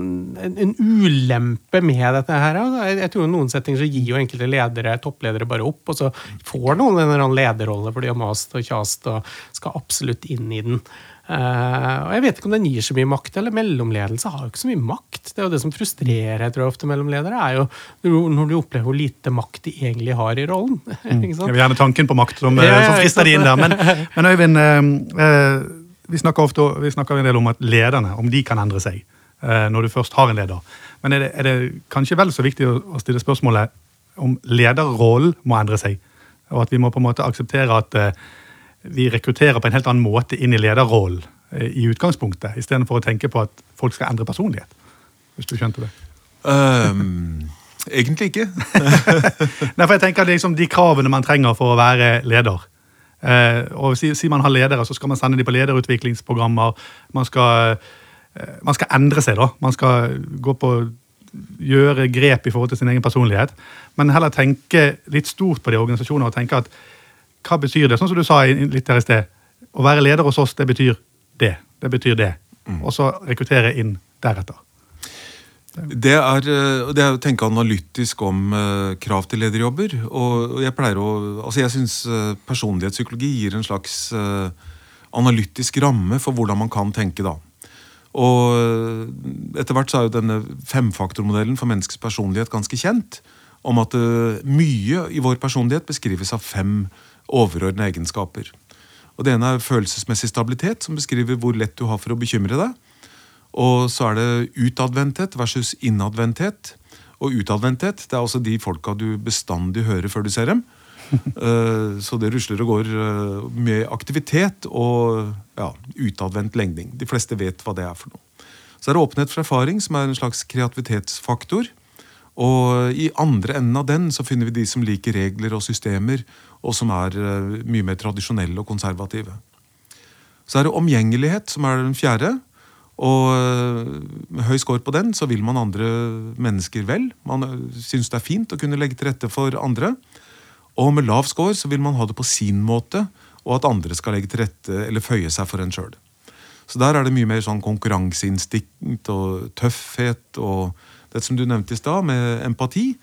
en, en ulempe med dette her. Jeg, jeg tror i noen settinger så gir jo enkelte ledere, toppledere bare opp, og så får noen en eller annen lederrolle, for de har mast og kjast og skal absolutt inn i den. Uh, og Jeg vet ikke om den gir så mye makt, eller mellomledelse har jo ikke så mye makt. Det er jo det som frustrerer jeg tror ofte mellomledere, er jo når du opplever hvor lite makt de egentlig har i rollen. sant? er jo gjerne tanken på makt som, eh, Ja, ja, som frister de inn der. Men, men Øyvind, uh, eh, vi snakker ofte vi snakker en del om at lederne om de kan endre seg eh, når du først har en leder. Men er det, er det kanskje vel så viktig å, stille spørsmålet om lederrollen må endre seg? Og at vi må på en måte akseptere at eh, vi rekrutterer på en helt annen måte inn i lederrollen eh, i utgangspunktet, istedenfor å tenke på at folk skal endre personlighet? Hvis du skjønte det. Um, egentlig ikke. Nei, for jeg tenker det er liksom De kravene man trenger for å være leder. Eh, og Sier si man har ledere, så skal man sende dem på lederutviklingsprogrammer. Man skal, eh, man skal endre seg, da. Man skal gå på gjøre grep i forhold til sin egen personlighet. Men heller tenke litt stort på de organisasjonene og tenke at hva betyr det? Sånn som du sa litt her i sted. Å være leder hos oss, det betyr det. Det betyr det. Og så rekruttere inn deretter. Det er, eh, det er å tenke analytisk om eh, krav til lederjobber. Og jeg pleier å Altså, jeg syns eh, personlighetspsykologi gir en slags analytisk ramme for hvordan man kan tenke, da. Og etter hvert så er jo denne femfaktormodellen for menneskets personlighet ganske kjent. Om at mye i vår personlighet beskrives av fem overordnede egenskaper. Og Det ene er følelsesmessig stabilitet, som beskriver hvor lett du har for å bekymre deg. Og så er det utadvendthet versus innadvendthet. Og utadvendthet det er altså de folka du bestandig hører før du ser dem. Eh, så det rusler og går eh, med aktivitet og ja, utadvendt legning. De fleste vet hva det er for noe. Så er det åpenhet for erfaring, som er en slags kreativitetsfaktor. Og i andre enden av den så finner vi de som liker regler og systemer, og som er eh, mye mer tradisjonelle og konservative. Så er det omgjengelighet, som er den fjerde. Og eh, med høy score på den så vil man andre mennesker vel. Man eh, syns det er fint å kunne legge til rette for andre. Og med lav score så vil man ha det på sin måte, og at andre skal legge til rette eller føye seg for en sjøl. Så der er det mye mer sånn konkurranseinstinkt og tøffhet og det som du nevnte i stad, med empati.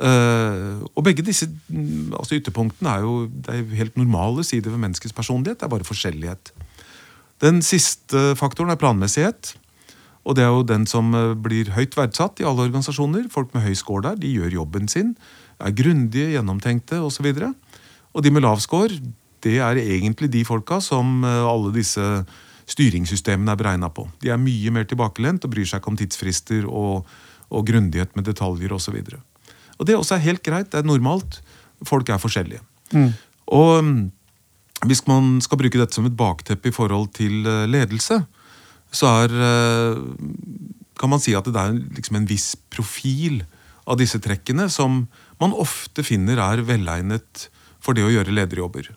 Uh, og begge disse mm, altså ytterpunktene er jo, det er helt normale sider ved menneskets personlighet. Det er bare forskjellighet. Den siste faktoren er planmessighet. Og det er jo den som eh, blir høyt verdsatt i alle organisasjoner. Folk med høy score der, de gjør jobben sin. Er grundige, gjennomtenkte osv. Og, så og de med lav score, det er egentlig de folka som eh, alle disse styringssystemene er beregna på. De er mye mer tilbakelent og bryr seg ikke om tidsfrister og, og grundighet med detaljer osv. Og, så og det også er helt greit. Det er normalt. Folk er forskjellige. Mm. Og mm, hvis man skal bruke dette som et bakteppe i forhold til eh, ledelse, så er eh, kan man si at det er liksom en viss profil av disse trekkene som man ofte finner er velegnet for det å gjøre lederjobber.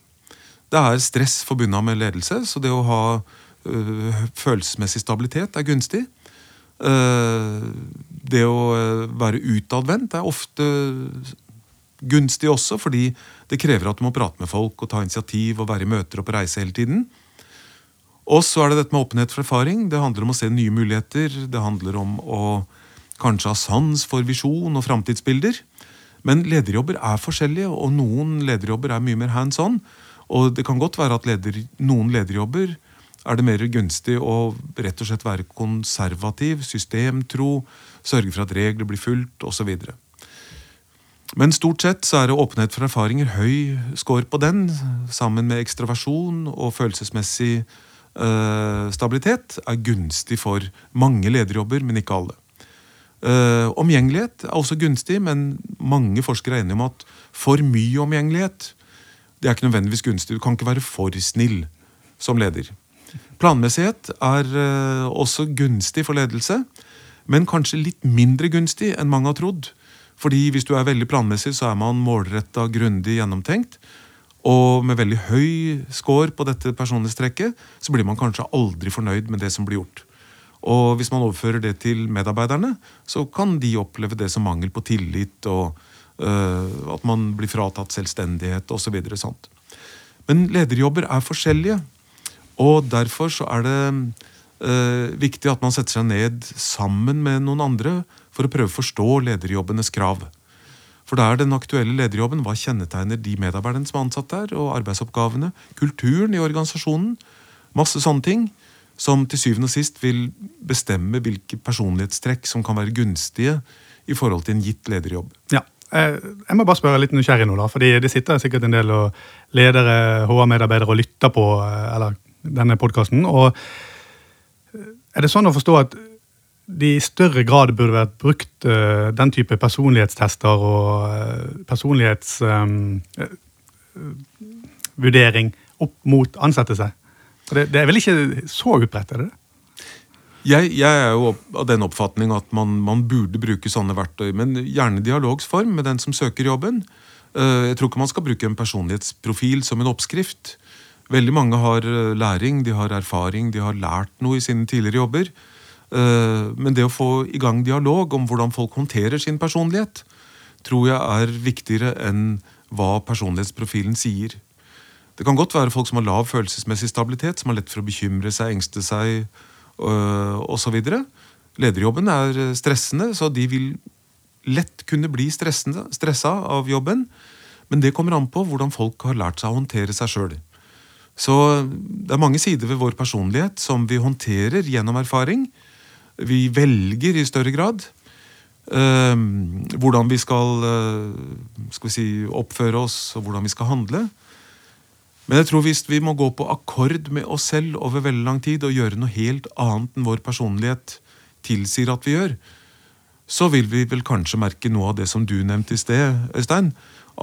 Det er stress forbundet med ledelse, så det å ha øh, følelsesmessig stabilitet er gunstig. Det å være utadvendt er ofte gunstig også, fordi det krever at du må prate med folk og ta initiativ og være i møter og på reise hele tiden. Og så er det dette med åpenhet for erfaring. Det handler om å se nye muligheter. Det handler om å kanskje ha sans for visjon og framtidsbilder. Men lederjobber er forskjellige, og noen lederjobber er mye mer hands on. Og det kan godt være at leder, noen lederjobber er det mer gunstig å rett og slett være konservativ, systemtro, sørge for at regler blir fulgt osv. Men stort sett så er det åpenhet for erfaringer høy score på den, sammen med ekstraversjon og følelsesmessig øh, stabilitet, er gunstig for mange lederjobber, men ikke alle. Uh, omgjengelighet er også gunstig, men mange forskere er enige om at for mye omgjengelighet det er ikke nødvendigvis gunstig. Du kan ikke være for snill som leder. Planmessighet er uh, også gunstig for ledelse, men kanskje litt mindre gunstig enn mange har trodd. Fordi hvis du er veldig planmessig, så er man målretta, grundig, gjennomtenkt. Og med veldig høy score på dette personlighetstrekket, så blir man kanskje aldri fornøyd med det som blir gjort. Og hvis man overfører det til medarbeiderne, så kan de oppleve det som mangel på tillit, og øh, at man blir fratatt selvstendighet osv. Men lederjobber er forskjellige, og derfor så er det øh, viktig at man setter seg ned sammen med noen andre for å prøve å forstå lederjobbenes krav. For da er den aktuelle lederjobben hva kjennetegner de medarbeiderne som er ansatt der, og arbeidsoppgavene, kulturen i organisasjonen, masse sånne ting, som til syvende og sist vil bestemme hvilke personlighetstrekk som kan være gunstige i forhold til en gitt lederjobb. Ja, eh, jeg må bare spørre litt nysgjerrig nå, da, fordi det sitter sikkert en del ledere, HR-medarbeidere og lytter på eh, eller, denne podkasten. Er det sånn å forstå at de i større grad burde vært brukt uh, den type personlighetstester og uh, personlighetsvurdering um, opp mot ansettelse? Det, det, er vel ikke så utbredt? er det det? Jeg, jeg, er jo av den oppfatning at man, man, burde bruke sånne verktøy, men gjerne dialogsform med den som søker jobben. Uh, jeg tror ikke man skal bruke en personlighetsprofil som en oppskrift. Veldig mange har læring, de har erfaring, de har lært noe i sine tidligere jobber. Eh, men det å få i gang dialog om hvordan folk håndterer sin personlighet, tror jeg er viktigere enn hva personlighetsprofilen sier. Det kan godt være folk som har lav følelsesmessig stabilitet, som har lett for å bekymre seg, engste seg øh, osv. Lederjobben er stressende, så de vil lett kunne bli stressa av jobben. Men det kommer an på hvordan folk har lært seg å håndtere seg sjøl. Så det er mange sider ved vår personlighet som vi håndterer gjennom erfaring, vi velger i større grad uh, hvordan vi skal, uh, skal vi si, oppføre oss, og hvordan vi skal handle. Men jeg tror hvis vi må gå på akkord med oss selv over veldig lang tid og gjøre noe helt annet enn vår personlighet tilsier at vi gjør, så vil vi vel kanskje merke noe av det som du nevnte i sted, Øystein.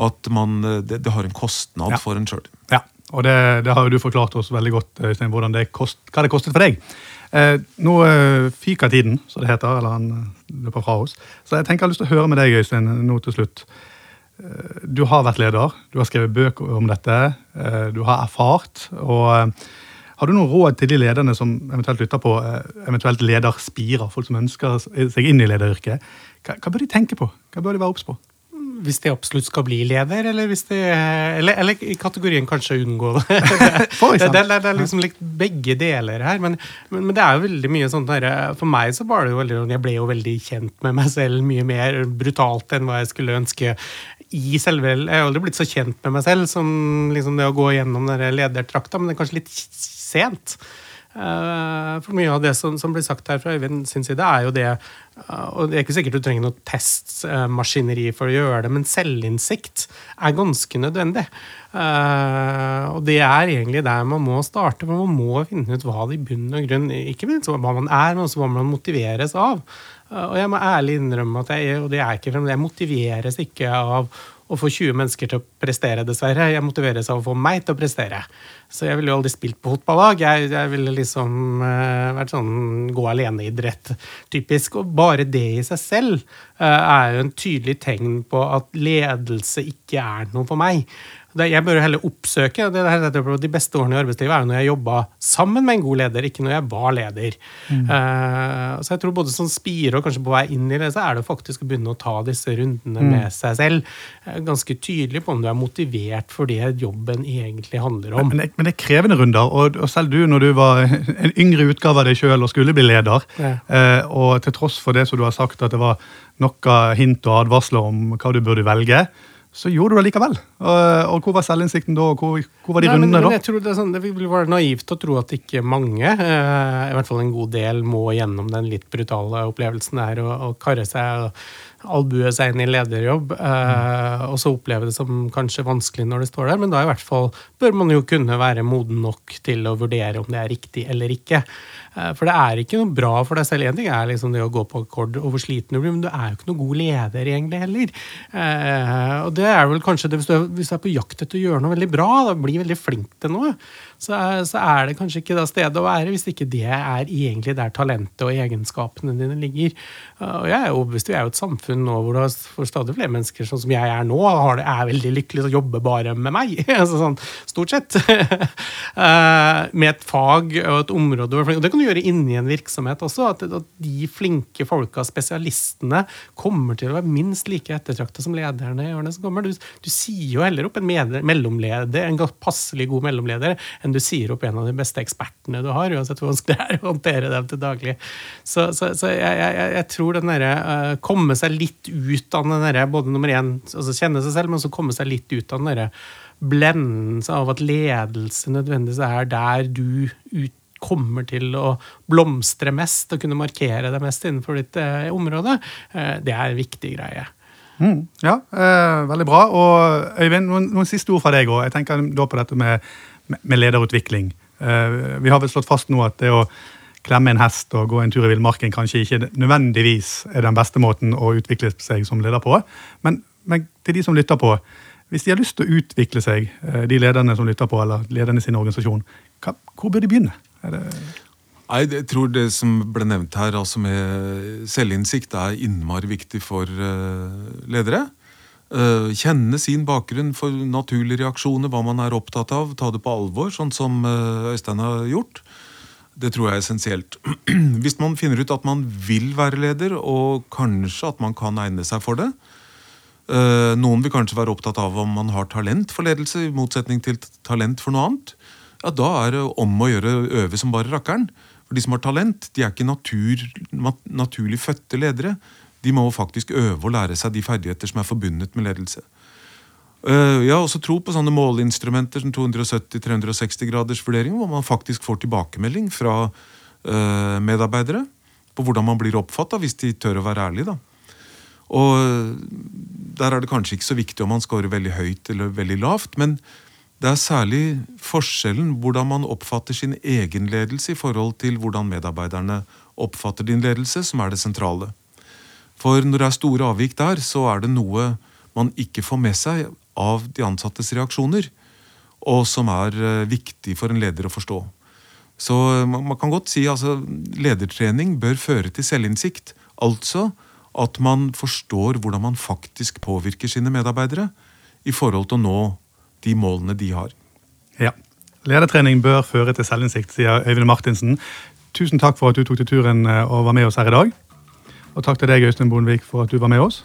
at man, det, det har en kostnad Ja. for en sjøl. Ja, og det, det har jo du forklart oss veldig godt, Øystein, hvordan det kost, hva det kostet for deg. Eh, nå eh, fyker tiden, som det heter, eller han eh, løper fra oss. Så jeg tenker jeg har lyst til å høre med deg, Øystein, nå til slutt. Du har vært leder, du har skrevet bøker om dette, du har erfart. og Har du noen råd til de lederne som eventuelt lytter på, eventuelt lederspirer, folk som ønsker seg inn i lederyrket? Hva, hva bør de tenke på? Hva bør de være obs på? Hvis de absolutt skal bli leder, eller, hvis de, eller, eller i kategorien kanskje unngå det. det, det, det, det er liksom litt begge deler her. Men, men, men det er jo veldig mye sånn For meg så var det jo veldig Jeg ble jo veldig kjent med meg selv mye mer brutalt enn hva jeg skulle ønske i selve Jeg har aldri blitt så kjent med meg selv som liksom det å gå gjennom den der ledertrakta, men det er kanskje litt sent. Eh, For mye av det som, som blir sagt her fra Øyvind sin side, er jo det eh, Og det er ikke sikkert du trenger noe testmaskineri for å gjøre det, men selvinnsikt er ganske nødvendig. Eh, Og det er egentlig der man må starte, for man må finne ut hva det i bunn og grunn Ikke minst hva man er, men også hva man motiveres av. Og jeg må ærlig innrømme at jeg, og det er ikke jeg motiveres ikke av å få 20 mennesker til å prestere, dessverre. Jeg motiveres av å få meg til å prestere. Så jeg ville jo aldri spilt på fotballag. Jeg, jeg ville liksom uh, vært sånn gå alene-idrett, typisk. Og bare det i seg selv uh, er jo en tydelig tegn på at ledelse ikke er noe for meg. Jeg bør heller oppsøke det her, det er De beste årene i arbeidslivet er jo når jeg jobba sammen med en god leder, ikke når jeg var leder. Eh, så jeg tror både som spire og kanskje på vei inn i det, så er det faktisk å begynne å ta disse rundene med seg selv. Eh, ganske tydelig på om du er motivert for det jobben egentlig handler om. Men det, men det er krevende runder, og, og selv du når du var en yngre utgave av deg sjøl og skulle bli leder, Ja. eh, og til tross for det som du har sagt at det var noe hint og advarsler om hva du burde velge, så gjorde du det likevel. Og, og hvor var selvinnsikten da, og hvor, hvor var de Nei, rundene men da? jeg tror det, sånn, det vil være naivt å tro at ikke mange, eh, i hvert fall en god del, må gjennom den litt brutale opplevelsen der og, og karre seg og albue seg inn i lederjobb, eh, og så oppleve det som kanskje vanskelig når det står der, men da i hvert fall bør man jo kunne være moden nok til å vurdere om det er riktig eller ikke. Eh, for det er ikke noe bra for deg selv. En ting er liksom det å gå på akkord og hvor sliten du blir, men du er jo ikke noe god leder egentlig heller. Eh, og det er vel kanskje det hvis du, er, hvis du er på jakt etter å gjøre noe veldig bra, da bli veldig flink til noe, så, så er det kanskje ikke da stedet å være hvis ikke det er egentlig der talentet og egenskapene dine ligger. Eh, og jeg er jo hvis vi er jo et samfunn nå hvor du har for stadig flere mennesker sånn som jeg er nå, det, er veldig lykkelig og å jobbe bare med meg. altså sånn, stort sett. Eh, med et fag og et område. du. Og det kan du gjøre inni en virksomhet også. At, at de flinke folka, spesialistene, kommer til å være minst like ettertrakta som lederne i årene som kommer. Du, du sier jo heller opp en mellomleder, en passelig god mellomleder, enn du sier opp en av de beste ekspertene du har, uansett hvor vanskelig det er å håndtere dem til daglig. Så, så, så jeg, jeg- jeg tror den derre uh, komme seg litt ut av den derre både nummer én, altså kjenne seg selv, men så komme seg litt ut av den derre blendelsen av at ledelse nødvendigvis er der du ut, kommer til å blomstre mest og kunne markere deg mest innenfor ditt uh, område, uh, det er en viktig greie. Mm, ja, eh, veldig bra. Og Øyvind, noen, noen siste ord fra deg òg. Jeg tenker da på dette med, med, lederutvikling. Eh, vi har vel slått fast nå at det å klemme en hest og gå en tur i villmarken kanskje ikke nødvendigvis er den beste måten å utvikle seg som leder på. Men, men til de som lytter på, hvis de har lyst til å utvikle seg, eh, de lederne som lytter på, eller lederne i sin organisasjon, hva, hvor bør de begynne? Nei, jeg tror det som ble nevnt her, altså med selvinnsikt, er innmari viktig for eh, ledere. Eh, kjenne sin bakgrunn for naturlige reaksjoner, hva man er opptatt av. Ta det på alvor, sånn som eh, Øystein har gjort. Det tror jeg er essensielt. Hvis man finner ut at man vil være leder, og kanskje at man kan egne seg for det, Eh, Noen vil kanskje være opptatt av om man har talent for ledelse, i motsetning til talent for noe annet. Ja, Da er det om å gjøre øve som bare rakkeren. For de som har talent, de er ikke natur, naturlig fødte ledere. De må faktisk øve og lære seg de ferdigheter som er forbundet med ledelse. Eh, Jeg har også tro på sånne måleinstrumenter som 270-360 graders vurdering, hvor man faktisk får tilbakemelding fra eh, medarbeidere på hvordan man blir oppfatta, hvis de tør å være ærlige. da. Og eh, der er det kanskje ikke så viktig om man scorer veldig høyt eller veldig lavt, men det er særlig forskjellen hvordan man oppfatter sin egen ledelse i forhold til hvordan medarbeiderne oppfatter din ledelse, som er det sentrale. For når det er store avvik der, så er det noe man ikke får med seg av de ansattes reaksjoner. Og som er eh, viktig for en leder å forstå. Så eh, man kan godt si altså ledertrening bør føre til selvinnsikt. Altså at man forstår hvordan man faktisk påvirker sine medarbeidere i forhold til å nå de målene de har. Ja. Ledertrening bør føre til selvinnsikt, sier Øyvind Martinsen. Tusen takk for at du tok til turen eh, og var med oss her i dag. Og takk til deg, Øystein Bondevik, for at du var med oss.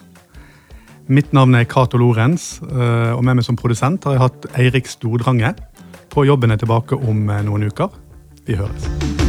Mitt navn er Cato Lorentz, eh, og med meg som produsent har jeg hatt Eirik Stordrange. På jobben er tilbake om eh, noen uker. Vi høres.